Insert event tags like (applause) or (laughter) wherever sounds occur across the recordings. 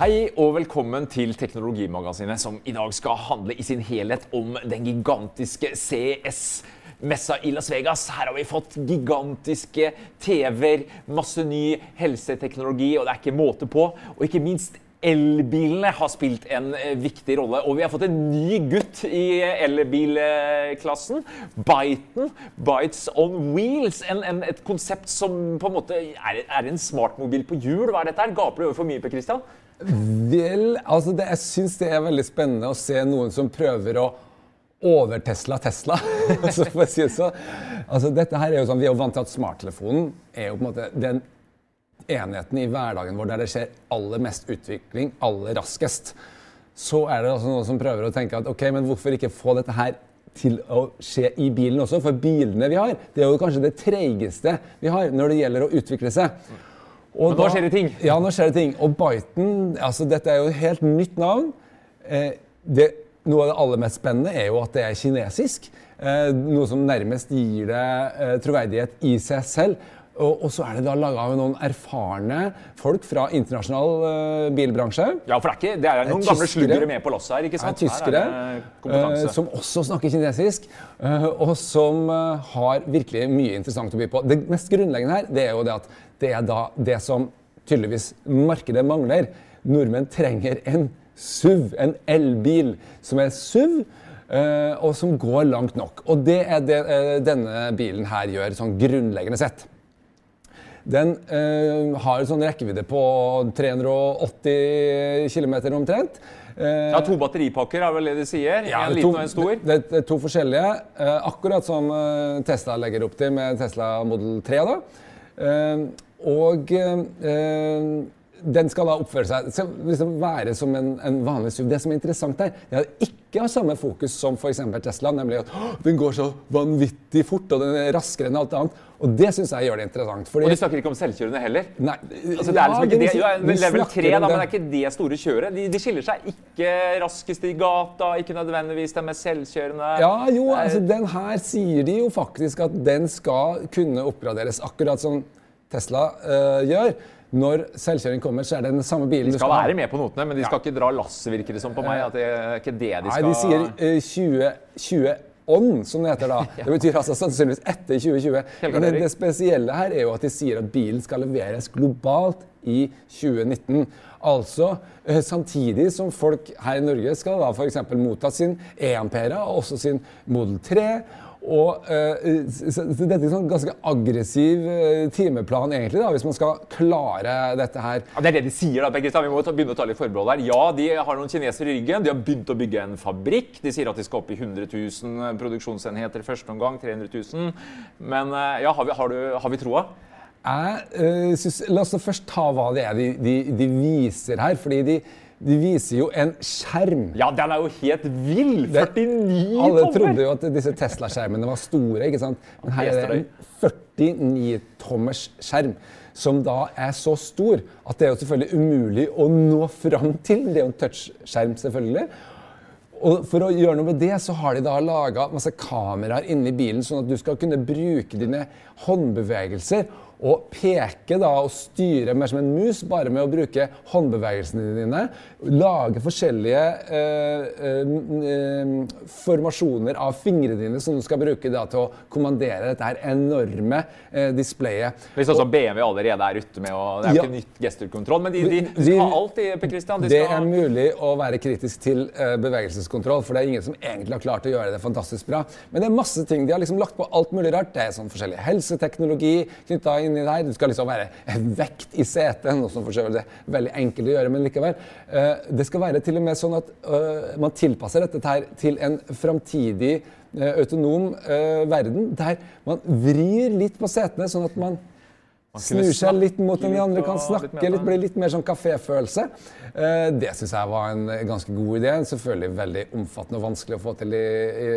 Hei og velkommen til Teknologimagasinet, som i dag skal handle i sin helhet om den gigantiske CS-messa i Las Vegas. Her har vi fått gigantiske TV-er, masse ny helseteknologi, og det er ikke måte på. Og ikke minst Elbilene har spilt en eh, viktig rolle, og vi har fått en ny gutt i elbilklassen. Biten. Bites on wheels. En, en, et konsept som på en måte er, er en smartmobil på hjul. Hva er dette? her? Gaper du over for mye, Per Christian? Vel, altså det, jeg syns det er veldig spennende å se noen som prøver å over-Tesla Tesla. (laughs) så for å si det sånn. Altså dette her er jo sånn, Vi er jo vant til at smarttelefonen er jo på en måte den enheten i hverdagen vår der det skjer aller mest utvikling aller raskest. Så er det altså noen som prøver å tenke at ok, men hvorfor ikke få dette her til å skje i bilen også? For bilene vi har, det er jo kanskje det treigeste vi har når det gjelder å utvikle seg. Og nå skjer det ting. Ja, nå skjer det ting. Og Byton altså Dette er jo et helt nytt navn. Eh, det, noe av det aller mest spennende er jo at det er kinesisk. Eh, noe som nærmest gir det eh, troverdighet i seg selv. Og, og så er det da laga av noen erfarne folk fra internasjonal uh, bilbransje. Ja, for det er, ikke, det er noen gamle sluggere med på lasset her. ikke sant? Er tyskere, uh, som også snakker kinesisk, uh, og som har virkelig mye interessant å by på. Det mest grunnleggende her det er jo det at det er da det som tydeligvis markedet mangler. Nordmenn trenger en SUV, en elbil som er SUV. og som går langt nok. Og det er det denne bilen her gjør, sånn grunnleggende sett. Den øh, har en sånn rekkevidde på 380 km omtrent. Ja, To batteripakker er vel det de sier? Ja, en liten og en stor? Det, det er to forskjellige. Akkurat som Tesla legger opp til med Tesla Model 3. da. Og den skal da oppføre seg skal liksom være som en, en, vanlig SUV. Det som er interessant her, er at ikke har samme fokus som f.eks. Tesla, nemlig at den går så vanvittig fort og den er raskere enn alt annet. Og det syns jeg gjør det interessant. Fordi, og de snakker ikke om selvkjørende heller? Nei, altså, det er liksom ikke det, jo, Level 3, da, men det er ikke det store kjøret. De, de, skiller seg ikke raskest i gata, ikke nødvendigvis de er selvkjørende Ja, jo, altså den her sier de jo faktisk at den skal kunne oppgraderes, akkurat som Tesla uh, gjør når selvkjøring kommer, så er det den samme bilen De skal, skal være med på notene, men de skal ja. ikke dra lasset, virker det som på meg. at det er ikke det de skal... Nei, de sier uh, 20, 20 on, som det heter da. (laughs) Det betyr altså sannsynligvis etter 2020. Men det, det, spesielle her er jo at de sier at bilen skal leveres globalt i 2019. Altså uh, samtidig som folk her i Norge skal da f.eks. motta sin E-Ampera og også sin Model 3 og uh, Dette er en sånn ganske aggressiv uh, timeplan, egentlig, da, hvis man skal klare dette her. Ja, det er det de sier. da, Kristian. Vi må ta, begynne å ta litt forbehold her. Ja, de har noen kinesere i ryggen. De har begynt å bygge en fabrikk. De sier at de skal opp i 100 000 produksjonsenheter i første omgang. 300 000. Men uh, ja, har vi, har, du, har vi troa? Jeg synes, La oss først ta hva det er de, de, de viser her. fordi de de viser jo en skjerm. Ja, den er jo helt vill! 49 tommer! Alle trodde jo at disse Tesla-skjermene var store, ikke sant? Men her er det en 49-tommers skjerm som da er så stor at det er jo selvfølgelig umulig å nå fram til. Det er jo en touchskjerm, selvfølgelig. Og For å gjøre noe med det, så har de da laga masse kameraer inni bilen, sånn at du skal kunne bruke dine håndbevegelser og peke da og styre mer som en mus, bare med å bruke håndbevegelsene dine. Lage forskjellige eh, eh, eh, formasjoner av fingrene dine som du skal bruke da til å kommandere dette her enorme eh, displayet. Hvis også BMW allerede er ute med å Det er Ja. ikke nytt gesturkontroll, men de, de, de skal alt, de, Per Christian. De Det skal, er mulig å være kritisk til eh, bevegelseskontroll, for det er ingen som egentlig har klart å gjøre det fantastisk bra. Men det er masse ting. De har liksom lagt på alt mulig rart. Det er sånn forskjellig helseteknologi knytta inni der. Det skal liksom være vekt i setet, noe som for vidt er veldig enkelt å gjøre, men likevel. Eh, det skal være til og med sånn at eh, man tilpasser dette her til en framtidig eh, autonom verden, der man vrir litt på setene, sånn at man Snur seg litt mot den de andre, kan litt snakke litt, bli litt mer sånn kaféfølelse. Eh, Det syns jeg var en ganske god idé. Selvfølgelig veldig omfattende og vanskelig å få til i,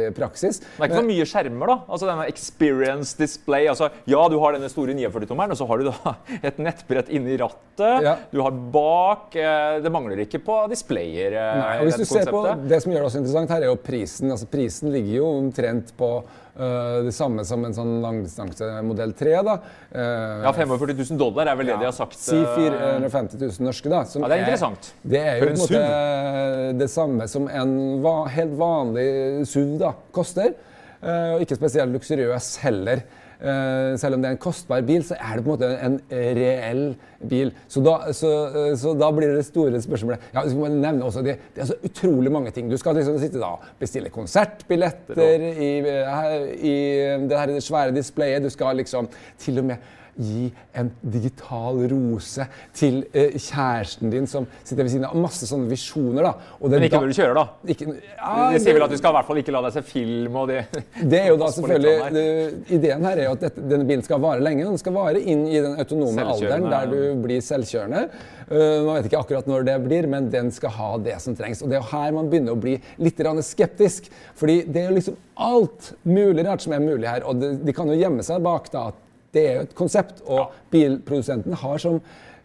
i praksis. det er ikke så mye skjermer, da. Altså denne experience display. Altså, ja, du har denne store 49-tommeren, og så har du da (laughs) et nettbrett inni rattet. Ja. Du har bak eh, Det mangler ikke på displayer. eh, Nei, og hvis du ser ser på. Det som gjør det også interessant her, er jo prisen. Altså Prisen ligger jo omtrent på eh, det samme som en sånn langdistanse modell 3. da. Uh, Ja, 45 000 dollar er vel det de har sagt. Si eh, 450 000 norske, da. som Ja, det er interessant. det er jo på en måte det samme som en va helt vanlig SUV da, koster. Eh, og ikke spesielt luksuriøs heller. Eh, selv om det er en kostbar bil, så er det på en måte en reell bil. Så da, så, eh, så da blir det store spørsmålet ja, så må jeg nevne også, det, det er så utrolig mange ting. Du skal liksom sitte da bestille konsertbilletter i, i det her svære displayet. Du skal liksom til og med gi en digital rose til eh, kjæresten din som sitter ved siden av. Masse sånne visjoner. da. Men ikke når du kjører, da. Ikke, ja, det sier vel at du skal i hvert fall ikke la deg se film og det (laughs) det er jo da selvfølgelig, sånn det, Ideen her er jo at dette, denne bilen skal vare lenge. Den skal vare inn i den autonome alderen der du blir selvkjørende. Uh, man vet ikke akkurat når det blir, men den skal ha det som trengs. Og Det er jo her man begynner å bli litt skeptisk. fordi det er jo liksom alt mulig rart som er mulig her. Og det, de kan jo gjemme seg bak da at det er jo et konsept. Og bilprodusenten har som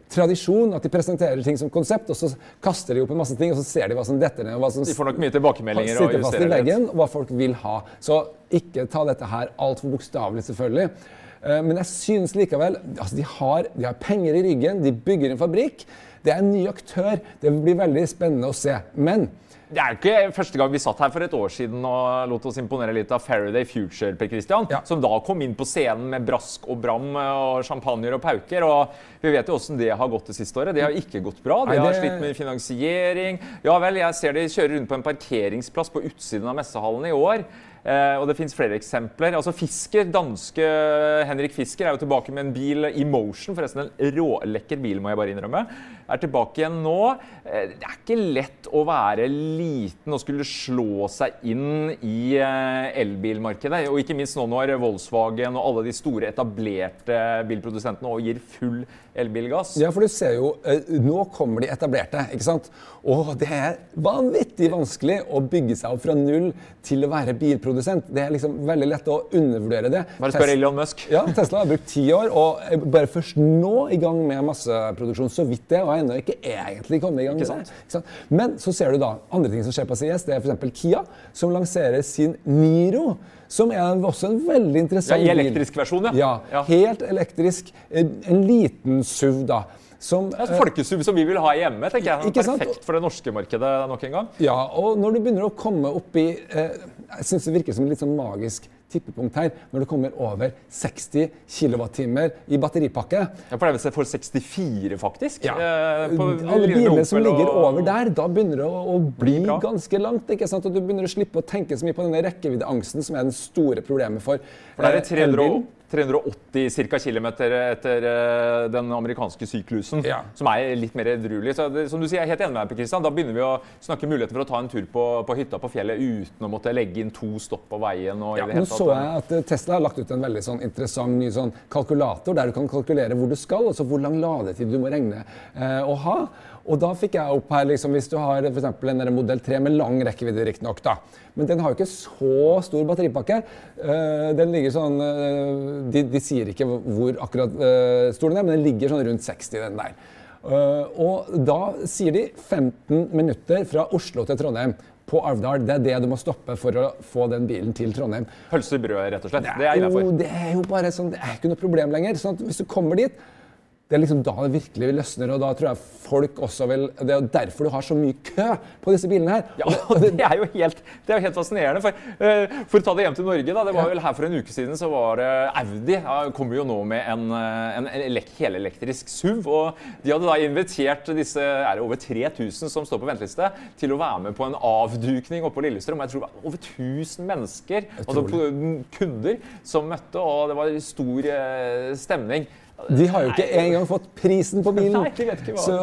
tradisjon at de presenterer ting som konsept, og så kaster de opp en masse ting, og så ser de hva som detter ned. og hva som De får nok mye tilbakemeldinger sitter fast i veggen, og hva folk vil ha. Så ikke ta dette her altfor bokstavelig, selvfølgelig. Eh, Men jeg synes likevel altså de, har, de har penger i ryggen, de bygger en fabrikk. Det er en ny aktør. Det blir veldig spennende å se. Men Det er jo ikke første gang vi satt her for et år siden og lot oss imponere litt av Faraday Future, Per Christian, Ja. som da kom inn på scenen med brask og bram og champagner og pauker. og Vi vet jo åssen det har gått det siste året. Det har ikke gått bra. De Nei, har slitt med finansiering. Ja vel, jeg ser de kjører rundt på en parkeringsplass på utsiden av messehallen i år. Eh, og det fins flere eksempler. Altså Fisker, danske Henrik Fisker er jo tilbake med en bil i motion. Forresten en rålekker bil, må jeg bare innrømme. Er tilbake igjen nå. Eh, det er ikke lett å være liten og skulle slå seg inn i eh, elbilmarkedet. Og ikke minst nå når Volkswagen og alle de store etablerte bilprodusentene gir full elbilgass. Ja, for du ser jo, eh, Nå kommer de etablerte. ikke sant? Og det er vanvittig vanskelig å bygge seg opp fra null til å være bilprodusent. Det er liksom veldig lett å undervurdere det. Bare spør Elon Musk. Ja, Tesla har brukt ti år og er bare først nå i gang med masseproduksjon. Så vidt det, og har ennå ikke egentlig kommet i gang Ikke sant? Ikke sant? Men så ser du da andre ting som skjer på CES. Det er f.eks. Kia, som lanserer sin Niro. Som er også en veldig Ja, interessant I elektrisk versjon, ja. Ja, Ja. helt elektrisk. En, en liten SUV, da. Som, Det folkesuv som vi vil ha hjemme. tenker jeg. Ikke sant? Perfekt for det norske markedet nok en gang. Ja, og når du begynner å komme opp i eh, Jeg syns det virker som litt sånn magisk tippepunkt her. Når det kommer over 60 kWt i batteripakke. Ja, for det er vel for 64, faktisk. eh, på Alle biler bilene som ligger og- over der, da begynner det å, å bli bra. ganske langt. ikke sant? Og du begynner å slippe å tenke så mye på denne rekkeviddeangsten som er det store problemet for For det er eh, 300, elbilen. 380 ca. kilometer etter eh, den amerikanske syklusen, Ja. som er litt mer edruelig. Så det, som du sier, jeg er helt enig med deg, Per Christian. Da begynner vi å snakke muligheter for å ta en tur på, på hytta på fjellet uten å måtte legge inn to stopp på veien. og i det hele tatt. så jeg at eh, Tesla har lagt ut en veldig sånn interessant ny sånn kalkulator der du kan kalkulere hvor du skal, altså hvor lang ladetid du må regne eh, å ha. Og da fikk jeg opp her, liksom, hvis du har f.eks. en modell 3 med lang rekkevidde, riktignok, da. Men den har jo ikke så stor batteripakke. Eh, den ligger sånn eh, de, de sier ikke hvor akkurat eh, stor den er, men den ligger sånn rundt 60, den der. Og da sier de 15 minutter fra Oslo til Trondheim på Alvdal. Det er det du må stoppe for å få den bilen til Trondheim. Pølse i brød, rett og slett. Det er jo, det er jo bare sånn, det er ikke noe problem lenger. sånn at hvis du kommer dit, det er liksom da det virkelig løsner, og da tror jeg folk også vil Det er derfor du har så mye kø på disse bilene her. Ja, (laughs) og det er jo helt, det er jo helt fascinerende. For, eh, for å ta det hjem til Norge, da, det var vel her for en uke siden så var det Audi ja, kommer jo nå med en, eh, en elek helelektrisk SUV. og De hadde da invitert disse er det over 3000 som står på venteliste, til å være med på en avdukning oppe på Lillestrøm. Jeg tror det var over 1000 mennesker, altså kunder, som møtte, og det var stor eh, stemning. De har jo ikke engang fått prisen på bilen. (laughs) Nei, de vet ikke hva. Så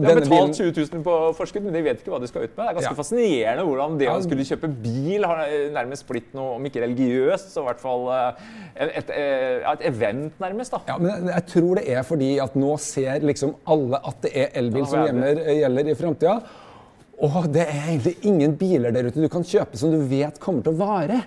de har betalt 20 000 på forskudd, men de vet ikke hva de skal ut med. Det er ganske Ja. fascinerende hvordan det å skulle kjøpe bil har nærmest blitt noe, om ikke religiøst, så i hvert fall eh, et, et, eh, et event, nærmest. da. Ja, men jeg tror det er fordi at nå ser liksom alle at det er elbil Ja, som er gjelder, gjelder i framtida. Og det er egentlig ingen biler der ute du kan kjøpe som du vet kommer til å vare.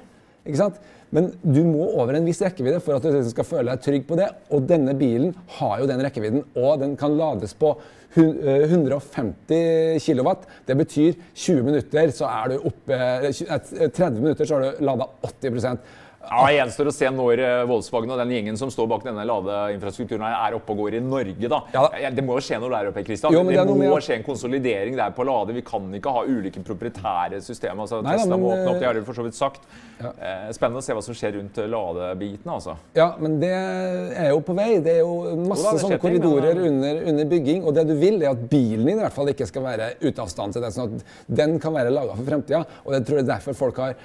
Ikke sant? Men du må over en viss rekkevidde for at du liksom skal føle deg trygg på det. Og denne bilen har jo den rekkevidden, og den kan lades på eh, 150 kW. Det betyr 20 minutter, så er du oppe eh, 30 minutter, så har du lada 80 Ja, Det gjenstår å se når eh, Volkswagen og den gjengen som står bak denne ladeinfrastrukturen er oppe og går i Norge. da. Ja. Det må jo skje noe der oppe, Kristian. Jo, det, det er må med skje en konsolidering der på Lade. Vi kan ikke ha ulike proprietære systemer. altså Nei da, Tesla må åpne opp, det har eh, de for så vidt sagt. Ja. Spennende å se hva som skjer rundt eh, ladebiten. altså. Ja, men det er jo på vei. Det er jo masse Jo sånne korridorer men- under, under bygging. Og det du vil, er at bilen din i hvert fall ikke skal være ute av stand til det. sånn at den kan være laga for fremtida. Og det tror jeg derfor folk har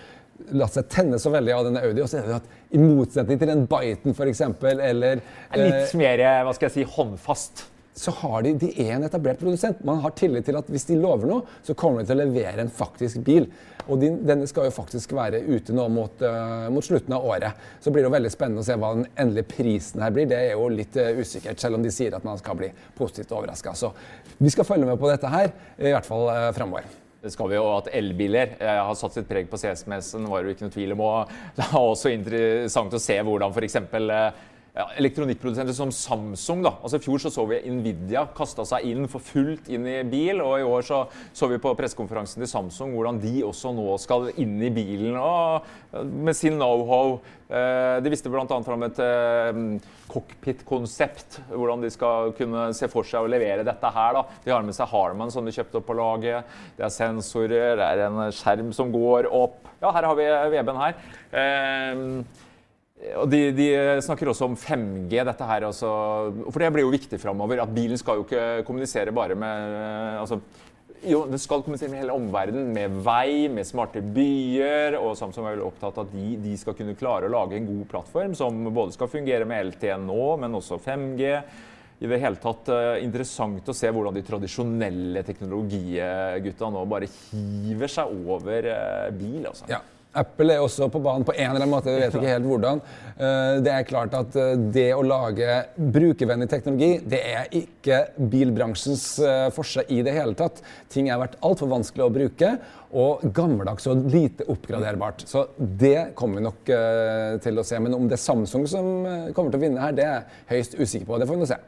latt seg tenne så veldig av denne Audi. Og så er det at i motsetning til den Biten f.eks., eller Litt eh, mer hva skal jeg si, håndfast. så har de, de er en etablert produsent. Man har tillit til at hvis de lover noe, så kommer de til å levere en faktisk bil. Og de, denne skal jo faktisk være ute nå mot, uh, mot slutten av året. Så blir det jo veldig spennende å se hva den endelige prisen her blir. Det er jo litt uh, usikkert, selv om de sier at man skal bli positivt overraska. Så vi skal følge med på dette her, i hvert fall uh, framover. Det skal vi jo at Elbiler eh, har satt sitt preg på CS-messen, var det jo ikke noe tvil om. Og (laughs) det er også interessant å se hvordan f.eks. Ja, elektronikkprodusenter som Samsung. da. Altså I fjor så, så vi Nvidia kasta seg inn for fullt inn i bil. og I år så, så vi på pressekonferansen til Samsung hvordan de også nå skal inn i bilen og, med sin know-how. Eh, de viste bl.a. fram et eh, cockpit-konsept. Hvordan de skal kunne se for seg å levere dette her. da. De har med seg Harman som de kjøpte opp på laget. Det er sensorer, det er en skjerm som går opp. Ja, her har vi Veben her. Og de, de snakker også om 5G, dette her. Altså, for det blir jo viktig framover. At bilen skal jo ikke kommunisere bare med altså, jo, den skal kommunisere med hele omverdenen. Med vei, med smarte byer. Og Samsung er vel opptatt av at de, de skal kunne klare å lage en god plattform som både skal fungere med LTE nå, men også 5G. I det hele tatt eh, interessant å se hvordan de tradisjonelle teknologigutta nå bare hiver seg over eh, bil. altså. Ja. Apple er også på banen på en eller annen måte. Vi vet ikke helt hvordan. Eh, Det er klart at eh, det å lage brukervennlig teknologi, det er ikke bilbransjens eh, forse i det hele tatt. Ting har vært altfor vanskelig å bruke og gammeldags og lite oppgraderbart. Så det kommer vi nok til å se. Men om det er Samsung som kommer til å vinne her, det er jeg høyst usikker på. Det får vi nå se.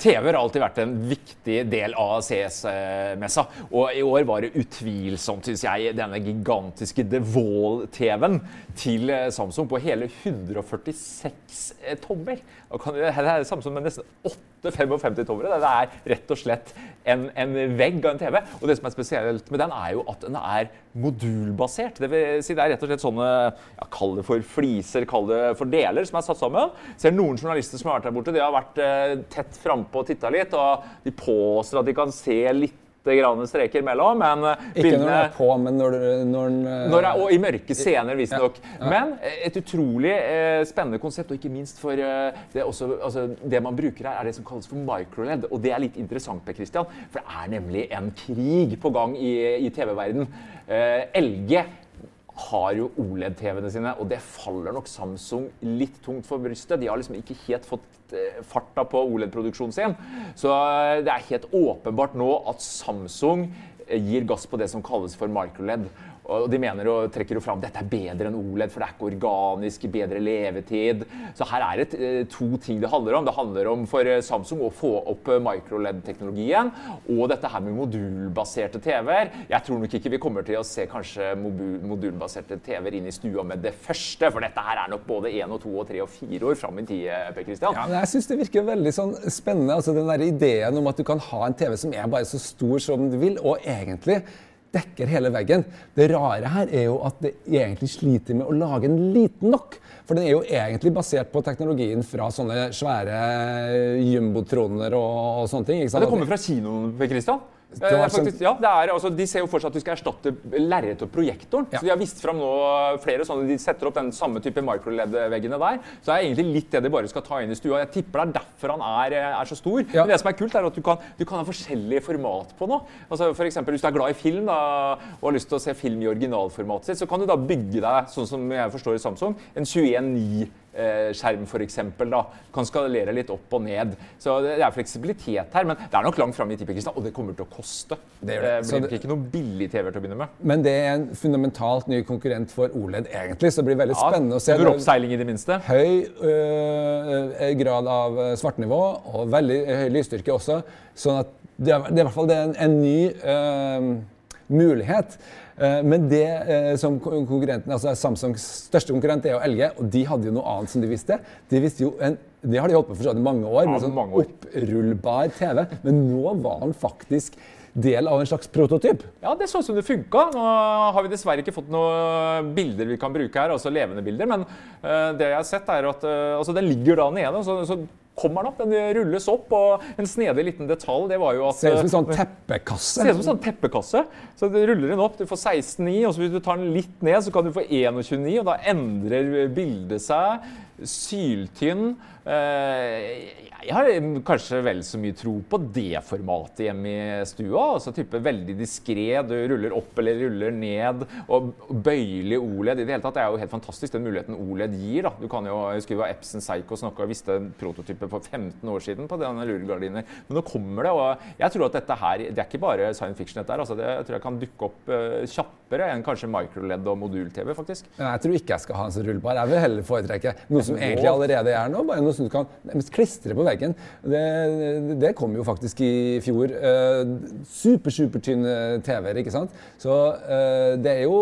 TV har alltid vært en viktig del av CS-messa. Og i år var det utvilsomt, syns jeg, denne gigantiske The Wall-TV-en til eh, Samsung på hele 146 tommer. Det er Samsung med nesten 8 55-tommere. Det er rett og slett en, en vegg av en TV. Og det som er spesielt med den, er jo at den er modulbasert. Det vil si det er rett og slett sånne ja, Kall det for fliser, kall det for deler som er satt sammen. Ser noen journalister som har vært der borte, de har vært eh, tett frampå og titta litt. Og de påstår at de kan se litt grann streker mellom, men eh, Ikke når den er på, men når, når den eh, når og i mørke scener, visstnok. Men eh, et utrolig eh, spennende konsept, og ikke minst for eh, det, også, altså, det man bruker her, er det som kalles for microled. Og det er litt interessant, Per Christian, for det er nemlig en krig på gang i, i TV-verden. Eh, LG har jo OLED-TV-ene sine, og det faller nok Samsung litt tungt for brystet. De har liksom ikke helt fått eh, farta på OLED-produksjonen sin. Så eh, det er helt åpenbart nå at Samsung eh, gir gass på det som kalles for microled. Og de mener og trekker jo fram dette er bedre enn OLED, for det er ikke organisk, bedre levetid. Så her er det eh, to ting det handler om. Det handler om for eh, Samsung å få opp eh, microled-teknologien, og dette her med modulbaserte TV-er. Jeg tror nok ikke vi kommer til å se kanskje modulbaserte TV-er inn i stua med det første, for dette her er nok både én og to og tre og fire år fram i tid, Per Christian. Ja, jeg syns det virker veldig sånn spennende. altså Den der ideen om at du kan ha en TV som er bare så stor som du vil, og egentlig dekker hele veggen. Det rare her er jo at det egentlig sliter med å lage den liten nok. For den er jo egentlig basert på teknologien fra sånne svære jumbotroner og, og sånne ting. Ja, det kommer fra kinoen, Per Christian? Eh, faktisk, ja, er, altså, de ser jo for seg at du skal erstatte lerretet og projektoren. Ja. Så De har vist fram nå flere sånne, de setter opp den samme type microled-veggene der. Så det er egentlig litt det de bare skal ta inn i stua. Jeg tipper det er derfor han er, eh, er så stor. Ja. Men det som er kult, er at du kan, du kan ha forskjellige format på noe. Altså, for eksempel, hvis du er glad i film da, og har lyst til å se film i originalformatet sitt, så kan du da bygge deg, sånn som jeg forstår i Samsung, en 21.9 Eh, skjerm f.eks. Kan skalere litt opp og ned. Så det er fleksibilitet her. Men det er nok langt fram i tid, og det kommer til å koste. Det, det. blir det. ikke noe billig TV til å begynne med. Men det er en fundamentalt ny konkurrent for OLED, egentlig. Så det blir veldig ja, spennende å se. Oppseiling, i det minste. Høy øh, grad av svartnivå og veldig høy lysstyrke også. sånn at det er, det er i hvert fall en, en ny øh, mulighet. Eh, men det eh, som konkurrenten, altså Samsungs største konkurrent er jo LG, og de hadde jo noe annet som de visste. De visste jo en, det har de holdt på for i mange år, med sånn opprullbar TV. Men nå var han faktisk del av en slags prototyp. Ja, det så ut som det funka. Nå har vi dessverre ikke fått noen bilder vi kan bruke her, altså levende bilder. Men uh, det jeg har sett, er at altså den ligger da nede. så, så kommer den opp. Den rulles opp. Og en snedig liten detalj det var jo at Ser ut som en sånn teppekasse. Ser ut som en sånn teppekasse. Så du ruller den opp. Du får 16,9, og så hvis du tar den litt ned, så kan du få 21,9, og da endrer bildet seg. Syltynn. Eh, jeg har kanskje vel så mye tro på det formatet hjemme i stua. altså type Veldig diskré. Du ruller opp eller ruller ned. Og bøyelig OLED. i det hele tatt, Det er jo helt fantastisk den muligheten OLED gir. da. Du kan jo, Jeg husker det var Epson Psycho snakka og visste prototypet for 15 år siden på denne rullegardiner. Men nå kommer det. og Jeg tror at dette her, det er ikke bare science fiction. dette her, altså Det jeg tror jeg kan dukke opp uh, kjappere enn kanskje microled og modul-TV. faktisk. Men jeg tror ikke jeg skal ha en sånn rullbar. Jeg vil heller foretrekke noe som egentlig allerede er nå. bare noe som du kan klistre på veggen. Det, det kom jo faktisk i fjor. Uh, super, supertynne TV-er, ikke sant. Så uh, det er jo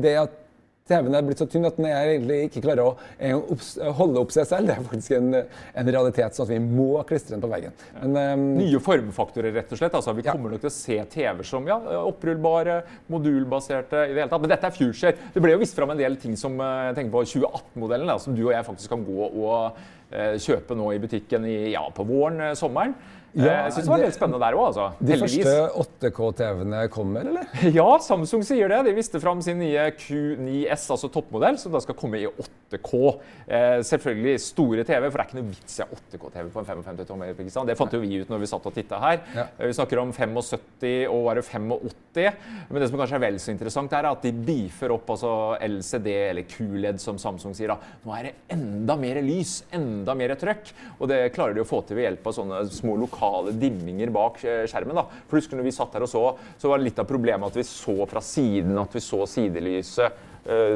det at TV-en er blitt så tynn at den egentlig ikke klarer å holde opp seg selv. Det er faktisk en, en realitet, sånn at vi må klistre den på veggen. Men, um, Nye formfaktorer, rett og slett. Altså, vi kommer nok til å se TV som ja, opprullbare, modulbaserte i det hele tatt. Men dette er future. Det ble jo vist fram en del ting som jeg tenker på 2018-modellen, som du og jeg faktisk kan gå og Eh, kjøpe nå i butikken i, ja, på våren, eh, sommeren. Ja, eh, jeg syns det var litt spennende der òg. Altså. De Heldigvis. første 8K-TV-ene kommer, eller? Ja, Samsung sier det. De viste fram sin nye Q9S, altså toppmodell, som da skal komme i 8K. Eh, selvfølgelig store TV, for det er ikke noe vits i 8K-TV på en 55 tommer. Det fant jo vi ut når vi satt og titta her. Ja. Vi snakker om 75 og var det 85. Men det som kanskje er vel så interessant, er at de beefer opp altså LCD, eller QLED, som Samsung sier. da. Nå er det enda mer lys. enda mer trøkk. Og det klarer de å få til ved hjelp av sånne små lokale dimminger bak eh, skjermen. da. For husker når vi satt her og så, så var det litt av problemet at vi så fra siden, at vi så sidelyset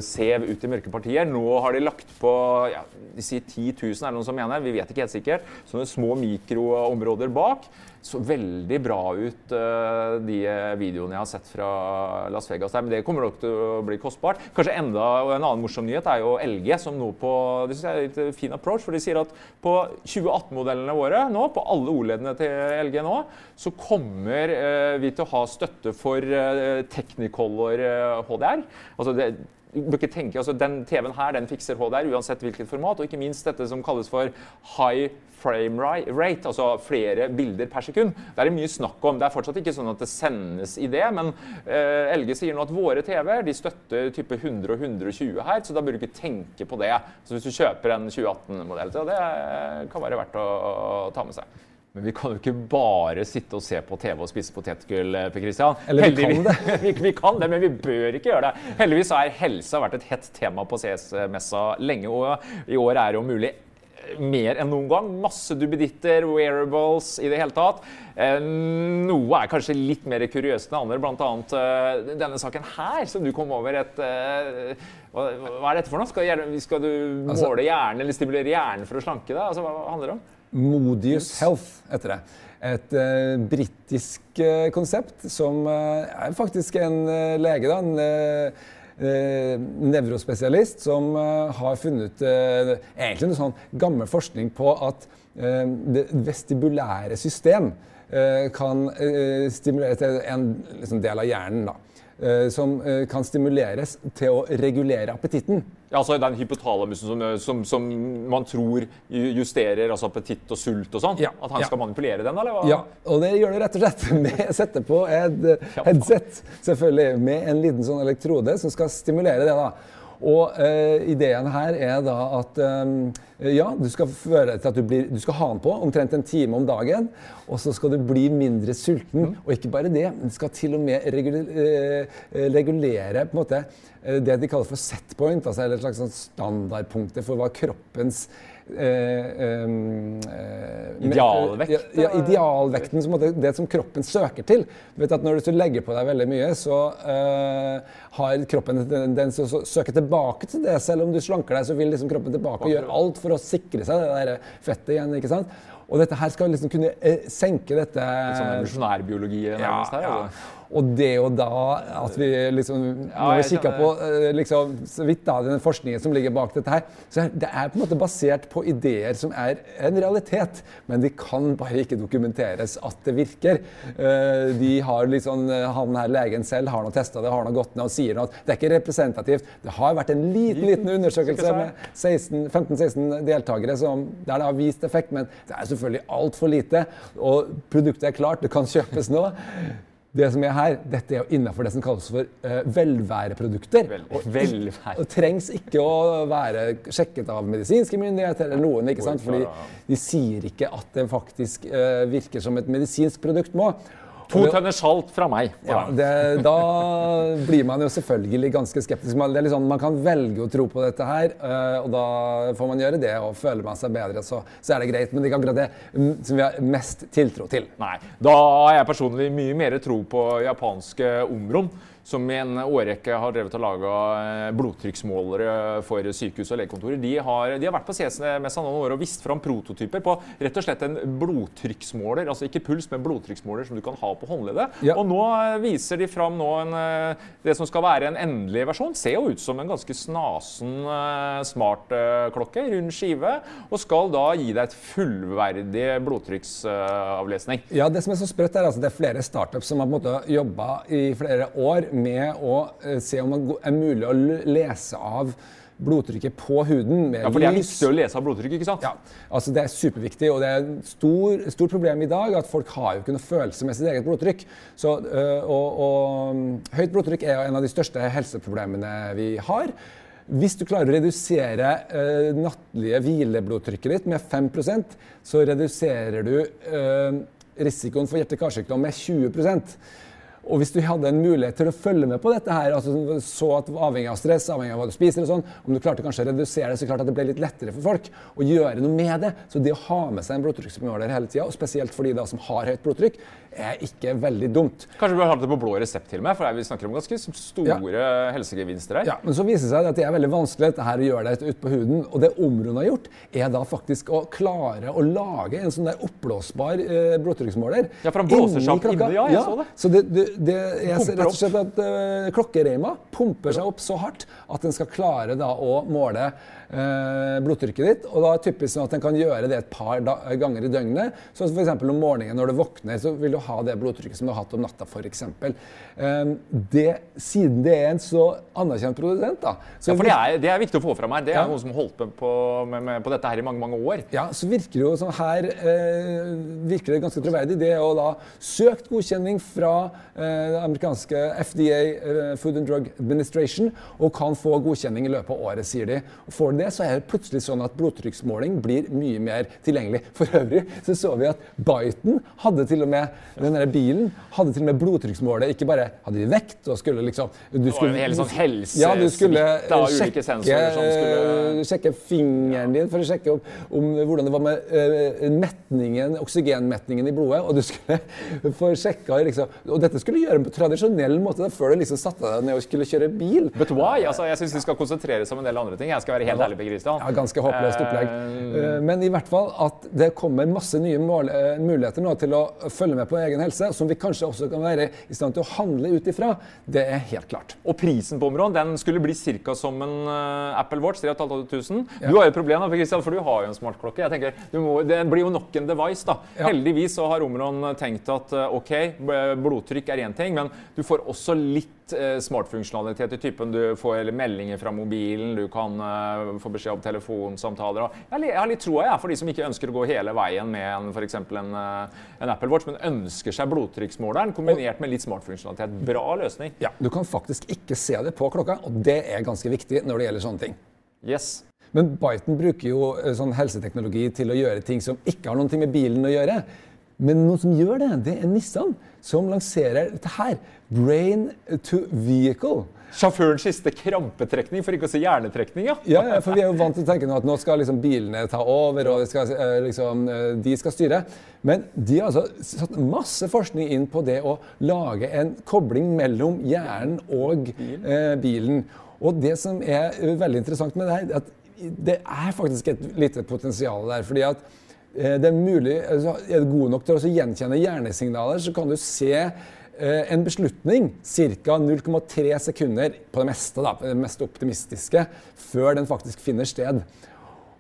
sev ut i mørke partier. Nå har de lagt på ja, de sier 10 000, er det noen som mener. Vi vet ikke helt sikkert. Sånne små mikroområder bak så veldig bra ut, uh, de videoene jeg har sett fra Las Vegas. der, Men det kommer nok til å bli kostbart. Kanskje enda, og En annen morsom nyhet er jo LG, som nå på det synes jeg er litt fin approach, for de sier at på 2018-modellene våre, nå, på alle OLED-ene til LG nå, så kommer uh, vi til å ha støtte for uh, Technicolor HDR. Altså det, bør ikke tenke, altså Den TV-en her den fikser HDR uansett hvilket format. Og ikke minst dette som kalles for high frame rate, altså flere bilder per sekund. Det er det mye snakk om. Det er fortsatt ikke sånn at det sendes i det, men uh, LG sier nå at våre TV-er de støtter type 100 og 120 her, så da bør du ikke tenke på det. Så hvis du kjøper en 2018-modell, så det kan være verdt å, å ta med seg. Men vi kan jo ikke bare sitte og se på TV og spise potetgull. Per Christian. Eller vi kan det. (laughs) vi, vi kan det, men vi bør ikke gjøre det. Heldigvis har helse vært et hett tema på CS-messa lenge, og i år er det om mulig mer enn noen gang. Masse duppeditter, wearables i det hele tatt. Eh, noe er kanskje litt mer kuriøst enn andre, bl.a. Eh, denne saken her, som du kom over et eh, hva, hva er dette for noe? Skal, skal du Altså- måle hjernen eller stimulere hjernen for å slanke deg? Altså, hva handler det om? Modius Health heter det. Et uh, britisk uh, konsept som uh, er faktisk en eh, lege, da, en eh, eh, nevrospesialist, som eh, har funnet egentlig noe sånn gammel forskning på at eh, det vestibulære system eh, kan eh, stimulere til en liksom, del av hjernen. da. eh, Som eh, kan stimuleres til å regulere appetitten. Ja, altså Den hypotalamusen som, som, som man tror justerer altså appetitt og sult og sånn? Ja, At han ja. skal manipulere den, eller hva? Ja, og det gjør det rett og slett (laughs) med å sette på et headset, selvfølgelig, med en liten sånn elektrode som skal stimulere det. da. Og eh, ideen her er da at eh, ja, du skal føre til at du, blir, du skal ha den på omtrent en time om dagen, og så skal du bli mindre sulten. Og ikke bare det, men du skal til og med regulere, eh, regulere på en måte eh, det de kaller for set point, altså et slags sånn standardpunkter for hva kroppens eh, eh, Idealvekt, Ja, ja, idealvekten, som det, det som kroppen søker til. Du vet at Når du legger på deg veldig mye, så eh, har kroppen en tendens til å søke tilbake til det. Selv om du slanker deg, så vil liksom kroppen tilbake og gjøre alt for å sikre seg det der fettet igjen. ikke sant? Og dette her skal liksom kunne eh, senke dette Sånn evolusjonærbiologi nærmest her. ja. Og det er jo da at vi liksom Når vi kikker på eh, liksom, så vidt da, den forskningen som ligger bak dette her, så det er på en måte basert på ideer som er en realitet, men de kan bare ikke dokumenteres at det virker. Eh, De har liksom, Han her legen selv har nå testa det, har nå gått ned og sier nå at det er ikke representativt. Det har vært en liten liten undersøkelse med 15-16 deltakere som, der det har vist effekt, men det er selvfølgelig altfor lite. Og produktet er klart, det kan kjøpes nå. Det som er her, Dette er jo innenfor det som kalles for uh, velværeprodukter. Vel- og, velvære. og trengs ikke å være sjekket av medisinske myndigheter eller noen. ikke sant? Fordi de sier ikke at det faktisk uh, virker som et medisinsk produkt må. To tønner salt fra meg. ja, det, da blir man jo selvfølgelig ganske skeptisk. Man, sånn, man kan velge å tro på dette her, eh, og da får man gjøre det. Og føler man seg bedre, så, så er det greit. Men det er ikke akkurat det mm, som vi har mest tiltro til. Nei. Da har jeg personlig mye mer tro på japanske Omron, som i en årrekke har drevet og laga blodtrykksmålere for sykehus og legekontorer. De har, de har vært på CS-messa noen år og vist fram prototyper på rett og slett en blodtrykksmåler. Altså ikke puls, men blodtrykksmåler som du kan ha på håndleddet. Ja. Og nå eh, viser de fram nå en, eh, det som skal være en endelig versjon. Ser jo ut som en ganske snasen eh, smartklokke, rund skive, og skal da gi deg et fullverdig blodtrykksavlesning. Ja, det som er så sprøtt er altså det er flere startups som har på en måte jobba i flere år med å eh, se om det er mulig å lese av blodtrykket på huden med lys. Ja, for det er viktig å lese av blodtrykket, ikke sant? Ja, altså Det er superviktig, og det er et stor, stort problem i dag at folk har jo ikke noe følelse med sitt eget blodtrykk. Så, øh, og, og Høyt blodtrykk er jo en av de største helseproblemene vi har. Hvis du klarer å redusere øh, nattlige hvileblodtrykket ditt med 5% så reduserer du øh, risikoen for hjerte-karsykdom med 20 og hvis du hadde en mulighet til å følge med på dette her, altså så at avhengig av stress, avhengig av hva du spiser og sånn, om du klarte kanskje å redusere det, så klart at det ble litt lettere for folk å gjøre noe med det. Så det å ha med seg en blodtrykksmåler hele tida, og spesielt for de da som har høyt blodtrykk, er ikke veldig dumt. Kanskje du bør ha det på blå resept til og med, for vi snakker om ganske store helsegevinster her. Ja, men så viser det seg at det er veldig vanskelig dette her å gjøre det ut på huden. Og det Omron har gjort, er da faktisk å klare å lage en sånn der oppblåsbar eh, blodtrykksmåler. Ja, for han blåser seg opp inni, ja, jeg så det. Så det, det, det er ser rett og slett at uh, klokkereima pumper seg opp så hardt at den skal klare da å måle uh, blodtrykket ditt. Og da er det typisk sånn at den kan gjøre det et par da, ganger i døgnet. Så for eksempel om morgenen når du våkner, så vil du ha det blodtrykket som du har hatt om natta, f.eks. Um, det, siden det er en så anerkjent produsent, da så Ja, for det er, det er viktig å få fram her. Det er Ja. noen som har holdt på, på, med, med, på dette her i mange mange år. Ja, så virker det jo som her uh, virker det ganske troverdig. Det jo da søkt godkjenning fra eh, det amerikanske FDA, eh, Food and Drug Administration og kan få godkjenning i løpet av året, sier de. For det så er det plutselig sånn at blodtrykksmåling blir mye mer tilgjengelig. For øvrig så så vi at Biden hadde til og med den der bilen hadde til og med blodtrykksmålet. Ikke bare hadde de vekt og skulle liksom du skulle, hele sånn ja, skulle av ulike sensorer som skulle sjekke fingeren din for å sjekke om, om hvordan det var med uh, metningen, oksygenmetningen i blodet. Og du skulle (laughs) få sjekka liksom, Og dette skulle du gjøre på tradisjonell måte før du liksom satte deg ned og skulle kjøre bil. But why? Altså, jeg syns du skal konsentrere seg om en del andre ting. Jeg skal være helt ærlig, på Kristian. Ja, ganske håpløst opplegg. Uh, men i hvert fall at det kommer masse nye mål, uh, muligheter nå til å følge med på egen helse, som vi kanskje også kan være i stand til å handle ut ifra. Det er helt klart. Og prisen på området den skulle bli ca. som en uh, Apple Watch. 3500. Ja. Du har jo et problem, da, Christian, for du har jo en smartklokke. Jeg tenker, må, Det blir jo nok en device. da. Ja. Heldigvis så har Omron tenkt at OK, blodtrykk er én ting, men du får også litt eh, smartfunksjonalitet i typen du får meldinger fra mobilen, du kan eh, få beskjed om telefonsamtaler. Jeg, har litt troa ja, for de som ikke ønsker å gå hele veien med en, for En, eh, en Apple Watch, men ønsker seg blodtrykksmåleren kombinert med litt smartfunksjonalitet. Bra løsning. Ja, Du kan faktisk ikke se det på klokka, og det er ganske viktig når det gjelder sånne ting. Yes. Men Biten bruker jo eh, sånn helseteknologi til å gjøre ting som ikke har noe med bilen å gjøre. Men noen som gjør det, det er Nissan, som lanserer dette her. Brain to vehicle. Sjåførens siste krampetrekning, for ikke å si hjernetrekning, ja. ja. for vi er jo vant til å tenke nå at nå skal liksom bilene ta over, og skal, eh, liksom, eh, de skal styre. Men de har altså satt masse forskning inn på det å lage en kobling mellom hjernen og eh, bilen. Og det som er veldig interessant med det her, er at det er faktisk et lite potensial der. fordi at det er mulig, altså, er du god nok til å gjenkjenne hjernesignaler, så kan du se eh, en beslutning ca. 0,3 sekunder på det meste, da, det mest optimistiske, før den faktisk finner sted.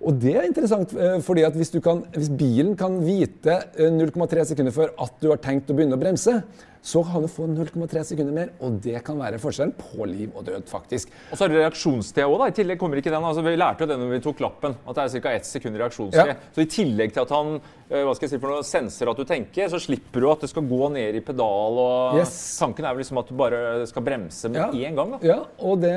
Og det er interessant, eh, fordi hvis, kan, hvis bilen kan vite 0,3 sekunder før at du har tenkt å begynne å bremse, så kan du få 0,3 sekunder mer, og det kan være forskjellen på liv og død, faktisk. Og så er det reaksjonstida òg, da. I tillegg kommer ikke den. Altså, vi lærte jo det når vi tok lappen, at det er ca. ett sekund reaksjonstid. Ja. Så i tillegg til at han eh, hva skal jeg si for noe, senser at du tenker, så slipper du at det skal gå ned i pedal. og yes. Tanken er vel liksom at du bare skal bremse med én gang. da. Ja, og det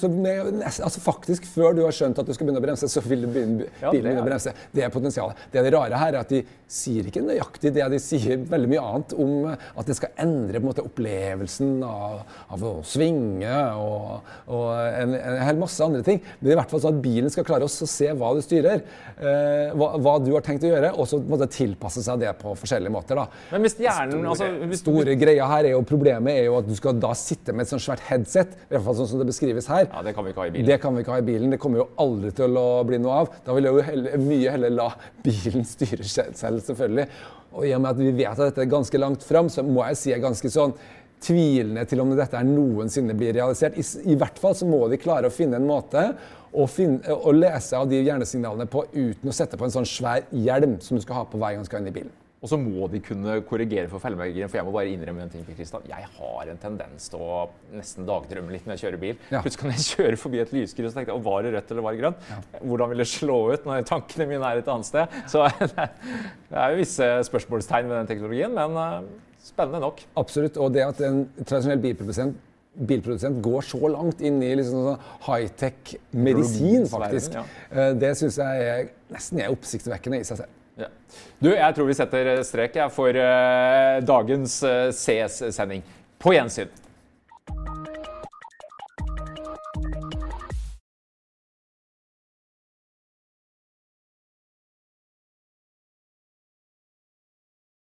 så med, altså Faktisk, før du har skjønt at du skal begynne å bremse, så vil du begynne, ja, bilen begynne å bremse. Det er potensialet. Det, er det rare her er at de sier ikke nøyaktig det. De sier veldig mye annet om at det skal endre på en måte opplevelsen av, av å svinge og, og en, en, hel masse andre ting. Men i hvert fall sånn at bilen skal klare å se hva du styrer, eh, hva, hva, du har tenkt å gjøre, og så måte, tilpasse seg det på forskjellige måter. Da. Men hvis hjernen... Store, altså, hvis, store greia her er jo, Problemet er jo at du skal da sitte med et sånt svært headset, i hvert fall sånn som det beskrives her. Ja, Det kan vi ikke ha i bilen. Det kan vi ikke ha i bilen. Det kommer jo aldri til å bli noe av. Da vil jeg jo heller, mye heller la bilen styre selv, selvfølgelig. Og i og med at vi vet at dette er ganske langt fram, så må jeg si jeg er ganske sånn tvilende til om dette noensinne blir realisert. I, I, hvert fall så må de klare å finne en måte å, finne, å lese av de hjernesignalene på uten å sette på en sånn svær hjelm som du skal ha på hver gang du skal inn i bilen. Og så må de kunne korrigere for feilmarginer. For jeg må bare innrømme en ting. til Kristian. Jeg har en tendens til å nesten dagdrømme litt når jeg kjører bil. Ja. Plutselig kan jeg kjøre forbi et lyskryss og tenke var det rødt eller var det grønt? Ja. Hvordan vil det slå ut når tankene mine er et annet sted? Så (laughs) det er jo visse spørsmålstegn ved den teknologien, men eh, spennende nok. Absolutt. Og det at en tradisjonell bilprodusent bilprodusent går så langt inn i liksom sånn high-tech medisin, faktisk. Eh, det syns jeg er, nesten er oppsiktsvekkende i seg selv. Ja. Du, jeg tror vi setter strek for uh, dagens CS-sending. På gjensyn.